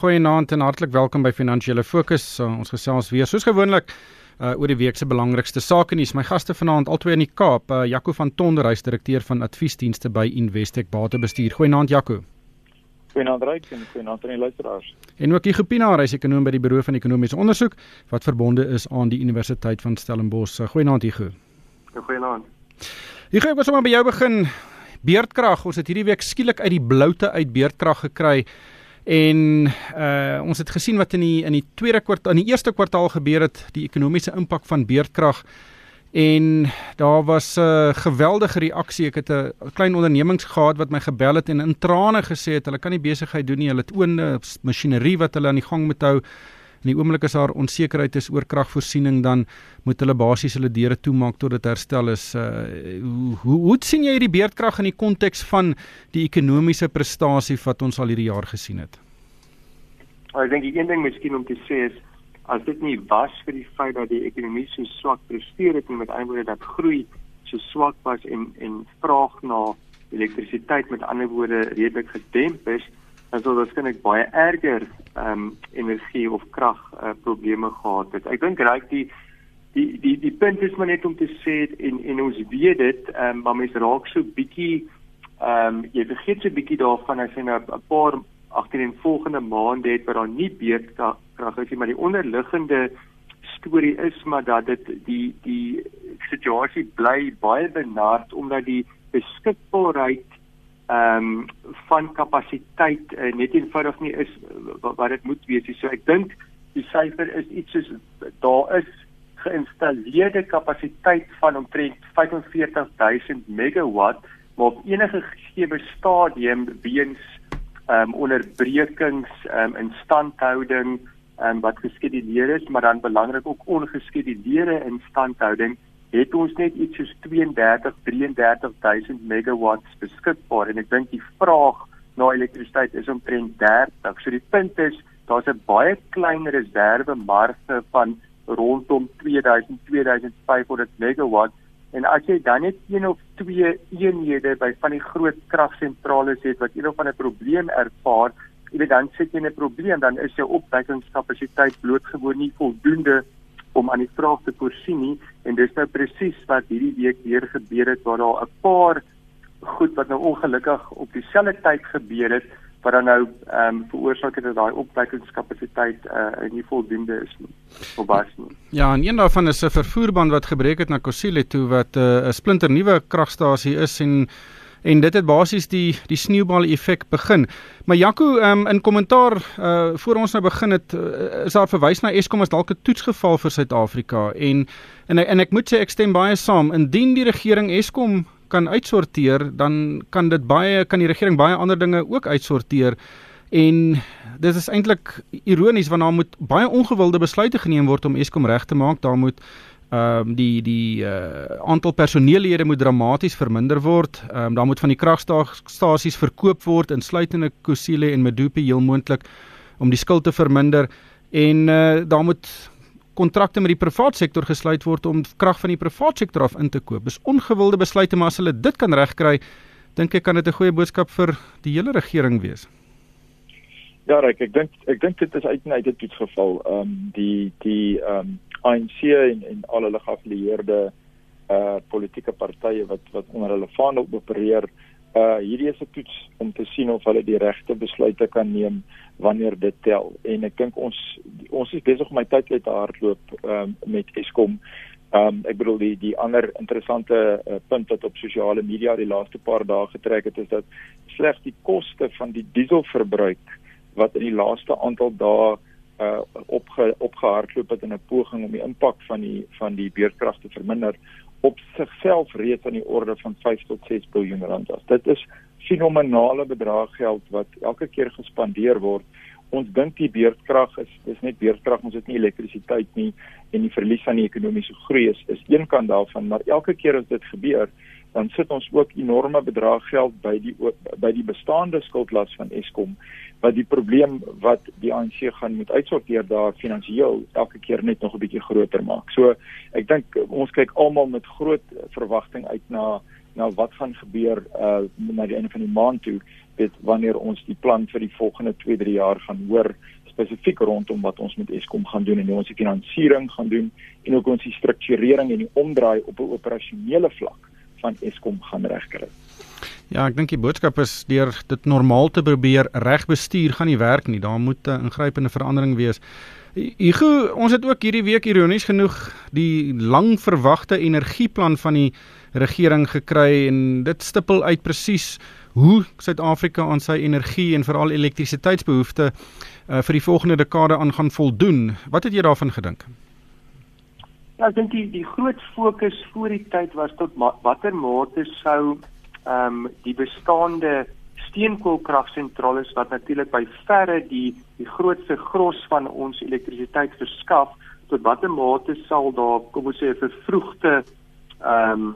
Goeienaand en hartlik welkom by Finansiële Fokus. Ons gesels weer soos gewoonlik uh, oor die week se belangrikste sake nuus. My gaste vanaand albei in die Kaap, uh, Jaco van Tonder, hy's direkteur van adviesdienste by Investec Batebestuur. Goeienaand Jaco. Goeienaand Ryk en goeienaand aan die luisteraars. En ook Igopie Pinaar, hy's ekonom by die Buro van Ekonomiese Onderzoek wat verbonde is aan die Universiteit van Stellenbosch. Goeienaand Igo. Goeienaand. Igo, ek wil sommer by jou begin. Beerdkrag, ons het hierdie week skielik uit die bloute uit beerdkrag gekry. En uh ons het gesien wat in die in die tweede kwartaal in die eerste kwartaal gebeur het, die ekonomiese impak van beerdkrag. En daar was 'n uh, geweldige reaksie. Ek het 'n klein ondernemings gehad wat my gebel het en in trane gesê het hulle kan nie besigheid doen nie. Hulle het oone masjinerie wat hulle aan die gang moet hou. In die oomblik as daar onsekerheid is oor kragvoorsiening, dan moet hulle basies hulle deure toemaak tot dit herstel is. Uh hoe hoe, hoe sien jy hierdie beerdkrag in die konteks van die ekonomiese prestasie wat ons al hierdie jaar gesien het? Ek dink die een ding miskien om te sê is as dit nie was vir die feit dat die ekonomie so swak presteer het en met ander woorde dat groei so swak was en en vraag na elektrisiteit met ander woorde redelik gedemp is, dan sou dit skielik baie erger ehm um, energie of krag uh, probleme gehad het. Ek dink reg die die die die punt is maar net om te sê en en ons weet dit ehm um, maar mense raak so bietjie ehm um, jy vergeet so bietjie daarvan as jy nou 'n paar agter in volgende maande het waar daar nie beerdkrag is nie maar die onderliggende storie is maar dat dit die die situasie bly baie benard omdat die beskikbaarheid ehm um, van kapasiteit uh, net eenvoudig nie is wat, wat dit moet wees. So ek dink die syfer is iets soos daar is geïnstalleerde kapasiteit van omtrent 45000 megawatt maar op enige gegee stadium weens ehm um, onderbrekings ehm um, in standhouding ehm um, wat geskeduleer is maar dan belangrik ook ongeskeduleerde instandhouding het ons net iets soos 32 33000 megawatts beskikbaar. En ek dink die vraag na elektrisiteit is omtrent 30. So die punt is daar's 'n baie klein reserve marge van rondom 2000 2500 megawatt en as jy dan net een of twee eenhede by van die groot kragsentrale het wat een of ander probleem ervaar, jy dan sit jy in 'n probleem. Dan is jou opwekkingskapasiteit blootgewoon nie voldoende om aan die vraag te voorsien nie en dis nou presies wat hierdie week weer gebeur het waar daar 'n paar goed wat nou ongelukkig op dieselfde tyd gebeur het wat dan nou ehm um, veroorsaak het dat daai opwekkingskapasiteit uh nie voldoende is nie of was nie. Ja, en een daarvan is 'n vervoerband wat gebreek het na Kusile toe wat uh, 'n uh, splinter nuwe kragstasie is en en dit het basies die die sneeubal effek begin. Maar Jaco, um, in kommentaar uh voor ons nou begin het uh, is daar verwys na Eskom as dalk 'n toetsgeval vir Suid-Afrika en en en ek moet sê ek stem baie saam. Indien die regering Eskom kan uitsorteer, dan kan dit baie kan die regering baie ander dinge ook uitsorteer. En dit is eintlik ironies want daar moet baie ongewilde besluite geneem word om Eskom reg te maak. Daar moet ehm um, die die uh, aantal personeellede moet dramaties verminder word. Ehm um, daar moet van die kragstasies verkoop word insluitende Kusile en Medupi heel moontlik om die skuld te verminder en uh, daar moet kontrakte met die private sektor gesluit word om krag van die private sektor af in te koop. Dis ongewilde besluite maar as hulle dit kan regkry, dink ek kan dit 'n goeie boodskap vir die hele regering wees. Ja, ek ek dink ek dink dit is uit en uit 'n toetsgeval. Ehm um, die die ehm um, ANC en en al hulle geaffilieerde uh politieke partye wat wat onder hulle vaandel opereer uh hierdie is 'n toets om te sien of hulle die regte besluite kan neem wanneer dit tel en ek dink ons ons is besig om my tyd uit te hardloop um, met Eskom. Um ek bedoel die die ander interessante uh, punt wat op sosiale media die laaste paar dae getrek het is dat slegs die koste van die dieselverbruik wat in die laaste aantal dae uh opge, opgehardloop het in 'n poging om die impak van die van die beerdkrag te verminder op sigself reeds aan die orde van 5 tot 6 miljard rand. Dit is fenomenale bedrag geld wat elke keer gespandeer word. Ons dink die beerdkrag is dis net beerdkrag, ons het nie elektrisiteit nie en die verlies van die ekonomiese groei is is een kant daarvan, maar elke keer as dit gebeur, dan sit ons ook enorme bedrag geld by die by die bestaande skuldlas van Eskom wat die probleem wat die ANC gaan moet uitsorteer daar finansiëel elke keer net nog 'n bietjie groter maak. So ek dink ons kyk almal met groot verwagting uit na na wat gaan gebeur uh na die einde van die maand toe weet wanneer ons die plan vir die volgende 2-3 jaar gaan hoor spesifiek rondom wat ons met Eskom gaan doen en hoe ons die finansiering gaan doen en ook ons die strukturering en die omdraai op 'n operasionele vlak van Eskom gaan regkry. Ja, ek dink die boodskap is deur dit normaal te probeer reg bestuur gaan nie werk nie. Daar moet 'n ingrypende verandering wees. Igu, ons het ook hierdie week ironies genoeg die lang verwagte energieplan van die regering gekry en dit stipel uit presies hoe Suid-Afrika aan sy energie en veral elektrisiteitsbehoeftes uh, vir die volgende dekade aan gaan voldoen. Wat het jy daarvan gedink? Ja, ek dink die die groot fokus voor die tyd was tot ma watter mate sou ehm um, die bestaande steenkoolkragsentrales wat natuurlik by verre die die grootste gros van ons elektrisiteit verskaf, tot watter mate sal daar kom ons sê 'n vervroegde ehm um,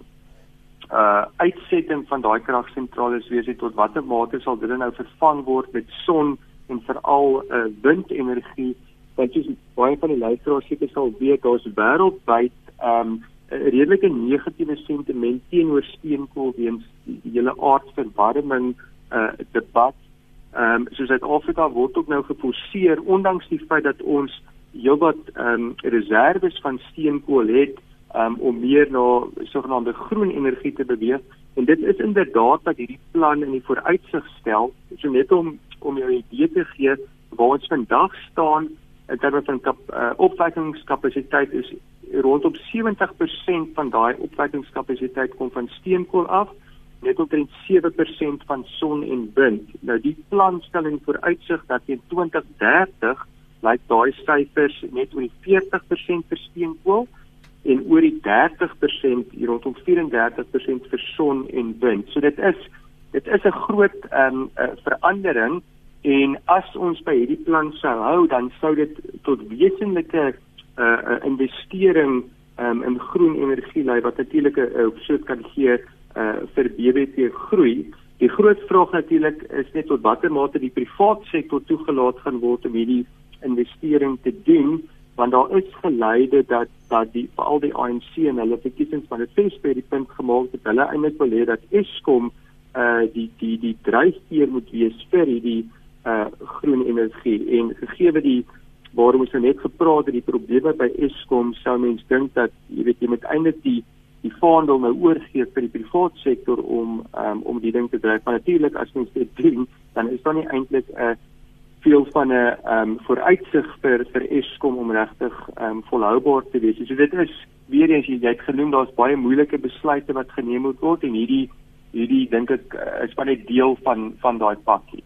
uh uitsetting van daai kragsentrales wees tot watter mate sal dit nou vervang word met son en veral uh windenergie want jy baie van die luisteraars seker sal weet daar's wêreldwyd um 'n redelike negatiewe sentiment teenoor steenkool weens die, hele aardverwarming uh debat. Um so Suid-Afrika word ook nou geforseer ondanks die feit dat ons heelwat um reserves van steenkool het um om meer na sogenaamde groen energie te beweeg en dit is inderdaad dat hierdie plan in die vooruitsig stel so net om om jou idee te gee waar ons vandag staan in terme van kap, uh, opwekkingskapasiteit is rondom 70% van daai opwekkingskapasiteit kom van steenkool af net omtrent 7% van son en wind. Nou die plan stel in vooruitsig dat teen 2030 lyk daai syfers net oor die 40% vir steenkool en oor die 30% hier rondom 34% vir son en wind. So dit is dit is 'n groot ehm um, uh, verandering En as ons by hierdie plan sou hou, dan sou dit tot wesenlike uh investering um, in groen energie lei wat natuurlik 'n uh, soort kan gee uh vir BBT groei. Die groot vraag natuurlik is net tot watter mate die private sektor toegelaat gaan word om hierdie investering te doen want daar is geleide dat dat die veral die ANC en hulle verkiesings van dit fees by die punt gemaak het hulle eintlik wil hê dat Eskom uh die die die dryfveer moet wees vir hierdie uh groen energie. En gegee die waarom ons nou net gepraat het die probleme by Eskom sou mens dink dat jy weet jy moet eintlik die die vaandel nou oorgee vir die private sektor om um, om die ding te dryf. Maar natuurlik as mens dit doen dan is daar nie eintlik 'n uh, veel van 'n um, vooruitsig vir vir Eskom om regtig um, volhoubaar te wees. So dit is weer eens jy het genoem daar's baie moeilike besluite wat geneem moet word en hierdie hierdie dink ek uh, is maar net deel van van daai pakkie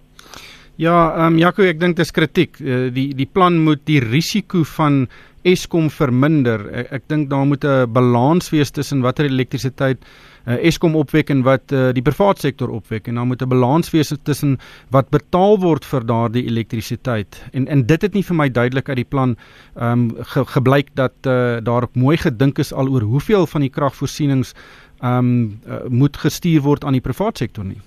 Ja, ehm um, Jaco, ek dink dis kritiek. Uh, die die plan moet die risiko van Eskom verminder. Ek, ek dink daar moet 'n balans wees tussen watter elektrisiteit uh, Eskom opwek en wat uh, die private sektor opwek en daar moet 'n balans wees tussen wat betaal word vir daardie elektrisiteit. En en dit het nie vir my duidelik uit die plan ehm um, ge, gebleik dat uh, daar mooi gedink is al oor hoeveel van die kragvoorsienings ehm um, uh, moet gestuur word aan die private sektor nie.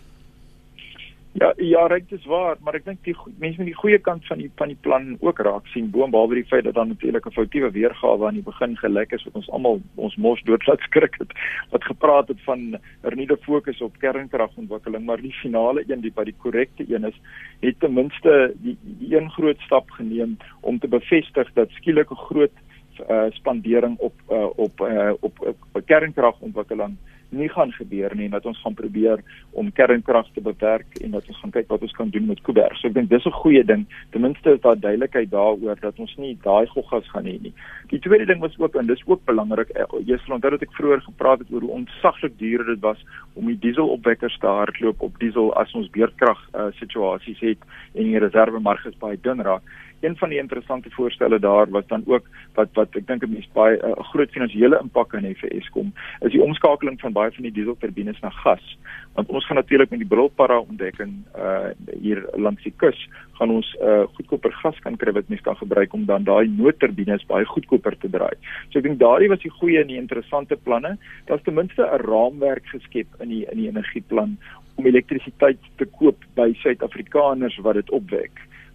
Ja, ja, dit is waar, maar ek dink die mense met die goeie kant van die van die plan ook raak sien, boonbehalwe die feit dat dan natuurlik 'n foutiewe weergawe aan die begin gelek is wat ons almal ons mos doodlaat skrik het wat gepraat het van hernieude fokus op kernkragontwikkeling, maar die finale een, die wat die korrekte een is, het ten minste die, die een groot stap geneem om te bevestig dat skielike groot uh, spandering op uh, op uh, op, op, kernkragontwikkeling nie gaan gebeur nie en dat ons gaan probeer om kernkrag te beperk en dat ons gaan kyk wat ons kan doen met Kuiberg. So ek dink dis 'n goeie ding. Ten minste is daar duidelikheid daaroor dat ons nie daai goggas gaan hê nie. Die tweede ding was ook en dis ook belangrik. Eh, jy sal onthou dat ek vroeër gepraat het oor hoe ontsaglik duur dit was om die dieselopwekkers te hardloop op diesel as ons beurtkrag uh, situasies het en die reservemarges baie dun raak een van die interessante voorstelle daar was dan ook wat wat ek dink 'n mens baie eh, 'n uh, groot finansiële impak kan hê vir Eskom is die omskakeling van baie van die dieselturbines na gas want ons gaan natuurlik met die Brilpara ontdekking uh hier langs die kus gaan ons uh goedkoper gas kan kry wat mens kan gebruik om dan daai noodturbines baie goedkoper te draai. So ek dink daardie was die goeie en die interessante planne. Daar's ten minste 'n raamwerk geskep in die in die energieplan om elektrisiteit te koop by Suid-Afrikaners wat dit opwek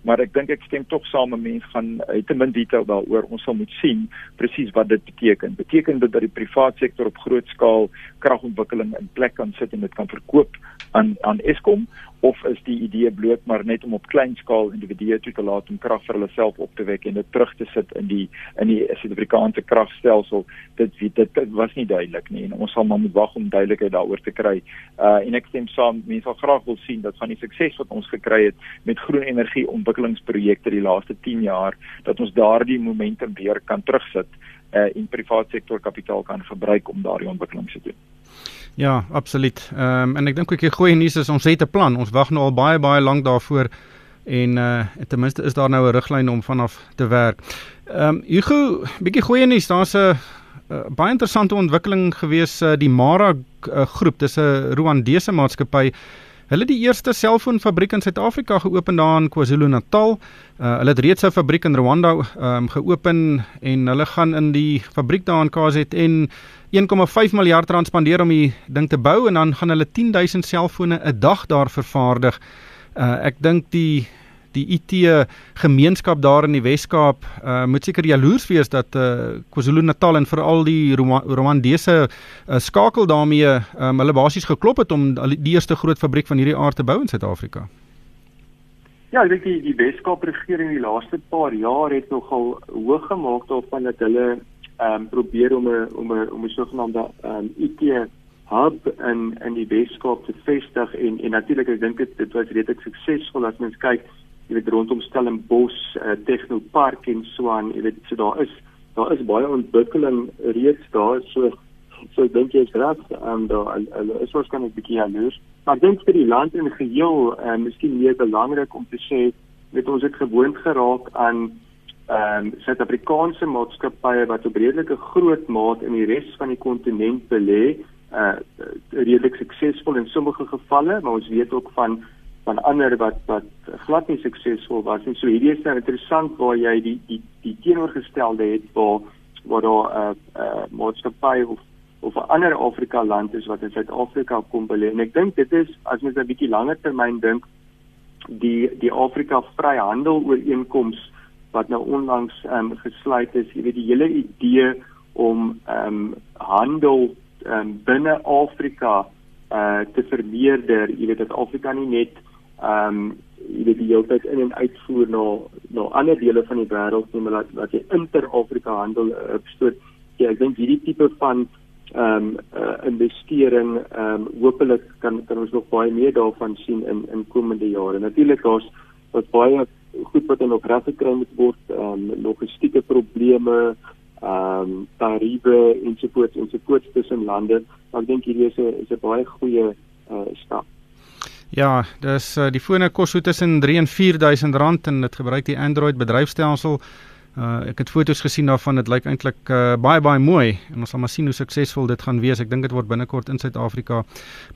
maar ek dink ek stem tog saam met mense gaan uit te min detail daaroor. Ons sal moet sien presies wat dit beteken. Beteken dit dat die private sektor op groot skaal kragontwikkeling in plek kan sit en dit kan verkoop aan aan Eskom of is die idee bloot maar net om op klein skaal individue toe te laat om krag vir hulle self op te wek en dit terug te sit in die in die Suid-Afrikaanse kragstelsel dit dit, dit was nie duidelik nie en ons sal maar moet wag om duidelikheid daaroor te kry. Uh en ek stem saam mense sal graag wil sien dat van die sukses wat ons gekry het met groen energie ontwikkelingsprojekte die laaste 10 jaar dat ons daardie momentum weer kan terugsit uh en private sektor kapitaal kan gebruik om daardie ontwikkeling te doen. Ja, absoluut. Ehm um, en ek dink ook die goeie nuus is ons het 'n plan. Ons wag nou al baie baie lank daarvoor en uh ten minste is daar nou 'n riglyn om vanaf te werk. Ehm um, Hugo, bietjie goeie nuus. Daar's 'n uh, baie interessante ontwikkeling gewees uh, die Mara uh, groep. Dis 'n Rwandese maatskappy. Hulle het die eerste selfoonfabriek in Suid-Afrika geopen daar in KwaZulu-Natal. Uh, hulle het reeds 'n fabriek in Rwanda um, geopen en hulle gaan in die fabriek daar in KZN 1,5 miljard rand spandeer om die ding te bou en dan gaan hulle 10000 selfone 'n dag daar vervaardig. Uh, ek dink die die IT gemeenskap daar in die Wes-Kaap uh, moet seker jaloers wees dat uh, KwaZulu-Natal en veral die Rwandese uh, skakel daarmee um, hulle basies geklop het om die eerste groot fabriek van hierdie aard te bou in Suid-Afrika. Ja, ek dink die, die Wes-Kaap regering die laaste paar jaar het nogal hoog gemaak daarvan dat hulle ehm um, probeer om 'n om 'n om 'n sogenaamde ehm um, IT hub in in die Weskaap te vestig en en natuurlik ek dink dit dit was redelik suksesvol as mens kyk jy weet rondom Stellenbosch uh, Tegnopark en so aan jy weet so daar is daar is baie ontwikkeling reeds daar so so ek dink jy's reg ehm um, daar is waarskynlik 'n bietjie jaloers. Maar dink vir die land in geheel en uh, miskien meer belangrik om te sê weet ons het gewoond geraak aan ehm um, Suid-Afrikaanse maatskappye wat op redelike groot maat in die res van die kontinent belê, uh redelik suksesvol in sommige gevalle, maar ons weet ook van van ander wat wat glad nie suksesvol was nie. So hierdie is nou interessant waar jy die die die teenoorgestelde het waar waar daar 'n uh, uh, maatskappy of of 'n ander Afrika land is wat in Suid-Afrika kom belê. En ek dink dit is as mens 'n bietjie langer termyn dink die die Afrika Vryhandel ooreenkomste wat nou onlangs um, gesluit is, jy weet die hele idee om ehm um, handel um, binne Afrika uh te vermeerder, jy weet dat Afrika nie net ehm um, jy weet die hele tyd in en uitvoer na na ander dele van die wêreld nie, maar dat dat jy inter-Afrika handel uh, opstoot. Ja, ek dink hierdie tipe van ehm um, uh, investering ehm um, hopelik kan kan ons nog baie meer daarvan sien in in komende jare. Natuurlik daar's wat baie goed wat nog reg gekry moet word, ehm um, logistieke probleme, ehm um, tariewe ensovoorts ensovoorts tussen lande. Ek dink hierdie is 'n is 'n baie goeie uh, stap. Ja, dis uh, die fone kos so tussen 3 en 4000 rand en dit gebruik die Android bedryfstelsel. Uh ek het foto's gesien daarvan. Dit lyk eintlik uh baie baie mooi en ons sal maar sien hoe suksesvol dit gaan wees. Ek dink dit word binnekort in Suid-Afrika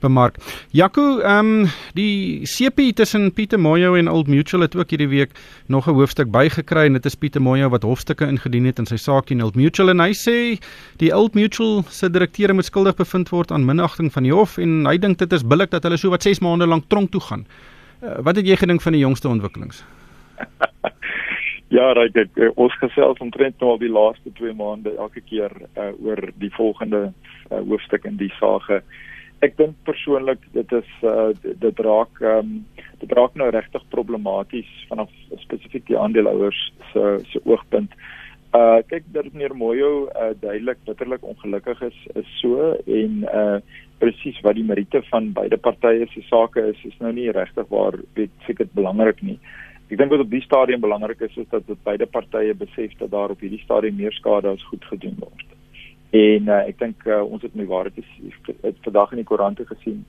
bemark. Jaco, ehm um, die CP tussen Pieter Moyo en Old Mutual het ook hierdie week nog 'n hoofstuk bygekry en dit is Pieter Moyo wat hofstukke ingedien het in sy saak teen Old Mutual en hy sê die Old Mutual se direkteure moet skuldig bevind word aan minagting van die hof en hy dink dit is billik dat hulle so wat 6 maande lank tronk toe gaan. Uh, wat het jy gedink van die jongste ontwikkelings? Ja, right, ek, ons gesels omtrent nou al die laaste 2 maande elke keer uh, oor die volgende uh, hoofstuk in die saak. Ek dink persoonlik dit is uh, dit raak um, dit raak nou regtig problematies vanaf spesifiek die aandeelhouers se se oogpunt. Uh kyk dat meneer Moyo uh, duidelik bitterlik ongelukkig is is so en uh presies wat die meriete van beide partye se sake is is nou nie regtig waar weet seker dit belangrik nie. Ek dink wat op die stadium belangrik is is dat dit beide partye besef dat daar op hierdie stadium meer skade as goed gedoen word. En uh, ek dink uh, ons het my waarheid is het vandag in die koerante gesien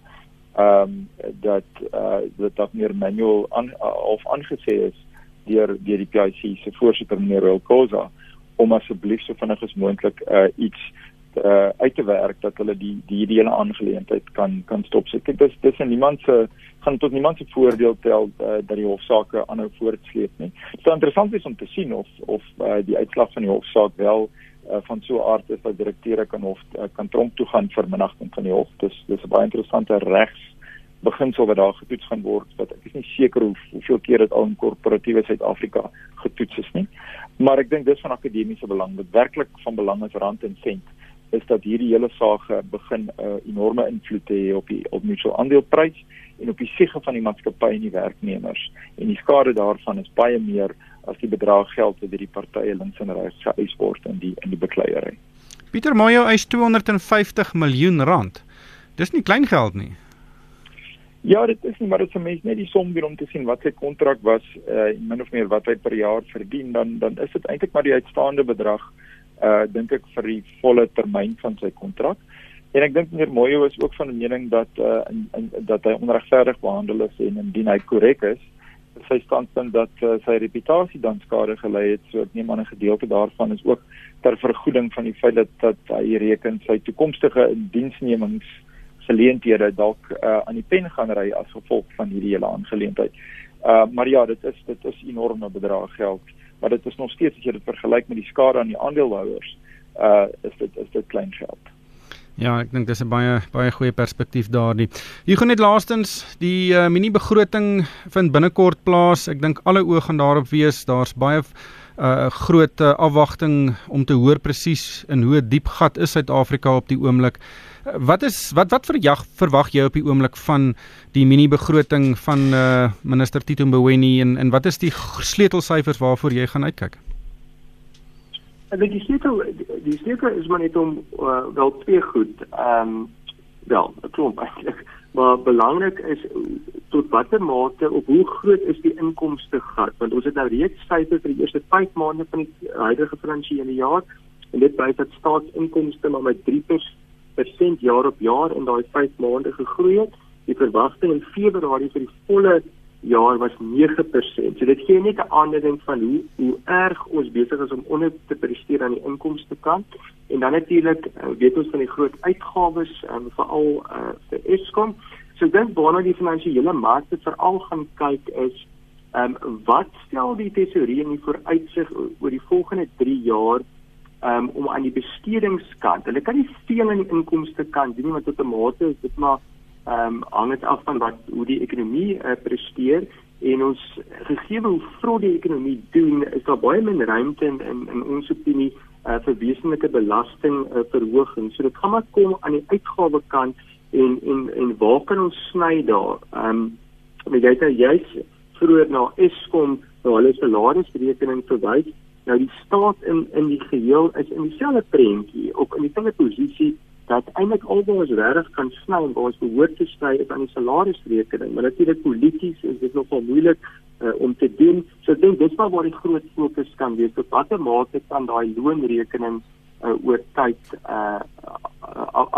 ehm um, dat uh dat daar meer manual aan of aangesê is deur deur die PIC se voorsitter meneer Cosa om asseblief so vinnig as moontlik uh iets uh uit te werk dat hulle die die hele aangeleentheid kan kan stop. So, dink dis dis in niemand se gaan tot niemand se voordeel tel uh, dat die hofsaake aanhou voortsleep nie. Dit sou interessant wees om te sien of of uh, die uitslag van die hofsaak wel uh, van so 'n aard is dat direkteure kan hof uh, kan tronk toe gaan vir minagting van die hof. Dis dis 'n baie interessante regs beginsel wat daar getoets gaan word wat ek is nie seker hoe hoeveel keer dit al in korporatiewe Suid-Afrika getoets is nie. Maar ek dink dis van akademiese belang, wat werklik van belang is rand en sent is dat hierdie hele saak begin 'n uh, enorme invloed hê op die op mutual aandeleprys en op die siege van die maatskappy en die werknemers en die skade daarvan is baie meer as die bedrag geld wat deur die partye links en regs geëis word in die in die bekleierery. Pieter Moyo eis 250 miljoen rand. Dis nie klein geld nie. Ja, dit is nie, maar dit is vir mense net die som weer om te sien wat sy kontrak was uh min of meer wat hy per jaar verdien, dan dan is dit eintlik maar die uitstaande bedrag uh dink ek vir die volle termyn van sy kontrak. En ek dink meneer Moyo is ook van mening dat uh in, in dat hy onregverdig behandel is en indien hy korrek is, sy standpunt dat uh, sy reputasie dan skade gelei het, so ek neem aan 'n gedeelte daarvan is ook ter vergoeding van die feit dat dat hy reken sy toekomstige diensnemings geleenthede dalk uh, aan die pen gaan ry as gevolg van hierdie hele aangeleentheid. Uh maar ja, dit is dit is enorme bedrag geld, maar dit is nog steeds as jy dit vergelyk met die skade aan die aandeelhouers, uh is dit is dit klein geld. Ja, ek dink dis 'n baie baie goeie perspektief daardie. Hier gaan net laastens die uh, mini begroting vind binnekort plaas. Ek dink alle oë gaan daarop wees. Daar's baie 'n uh, groot uh, afwagting om te hoor presies in hoe diep gat is Suid-Afrika op die oomblik. Wat is wat wat verjag verwag jy op die oomblik van die mini begroting van uh, minister Tito Mboweni en en wat is die sleutelsyfers waarvoor jy gaan uitkyk? Ek dink die sleutel die sleutel is maar net om uh, wel twee goed. Ehm um, wel, 'n klomp eintlik. Maar belangrik is tot watter mate op hoe groot is die inkomste gat want ons het nou reeds syfers vir die eerste 5 maande van die huidige finansiële jaar en dit wys dat staatsinkomste maar met 3% jaar op jaar in daai 5 maande gegroei het. Die verwagting in Februarie vir die volle jaar was 9%. So dit gee net 'n aanduiding van hoe hoe erg ons besig is om onder te presteer aan die inkomste kant. En dan natuurlik uh, weet ons van die groot uitgawes um, veral uh, vir Eskom. So dink waarna die finansiële markte veral gaan kyk is ehm um, wat stel die tesourier in die vooruitsig oor die volgende 3 jaar um, om aan die bestedingskant. Hulle kan nie veel aan die inkomste kant doen nie want tot 'n mate is dit maar ehm um, hang dit af van wat hoe die ekonomie uh, presteer en ons gegee hoe vrot die ekonomie doen is daar baie min ruimte in in, in ons opinie uh, vir wesenlike belasting uh, verhoging. So dit gaan maar kom aan die uitgawe kant en en en waar kan ons sny daar? Ehm um, jy het juist vroeër na Eskom na hulle salarisrekening verwys. Nou die staat in in die geheel is in dieselfde prentjie op in dieselfde posisie dat eintlik albe ons regtig kan sny en waar ons behoort te sny is aan die salarisrekening. Maar natuurlik polities is dit nogal moeilik uh, om te doen. So ek dink dis maar waar die groot fokus kan wees. Op watter mate kan daai loonrekening uh, oor tyd uh,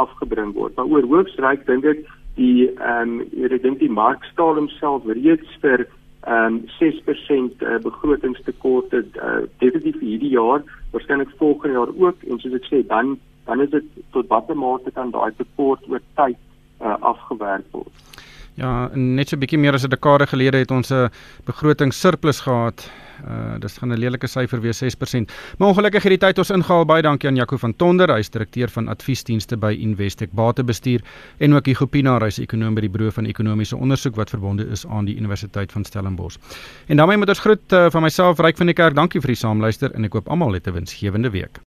afgebring word? Maar oor hoogsryk dink ek die ehm um, ek dink die mark staal homself reeds vir ehm um, 6% uh, begrotingstekorte uh, definitief vir hierdie jaar, waarskynlik volgende jaar ook en soos ek sê dan dan is dit tot watter mate kan daai tekort oor tyd uh, afgewerk word. Ja, net so 'n bietjie meer as 'n dekade gelede het ons 'n begroting surplus gehad. Uh dis gaan 'n lelike syfer wees 6%. Maar ongelukkig het die tyd ons ingehaal. Baie dankie aan Jaco van Tonder, hy is direkteur van adviesdienste by Investec Batebestuur en ook Hugo Pinaar, hy is ekonom by die Buro van Ekonomiese Onderzoek wat verbonde is aan die Universiteit van Stellenbosch. En daarmee moet ons groet uh, van myself Ryk van die Kerk. Dankie vir die saamluister en ek hoop almal 'n winsgewende week.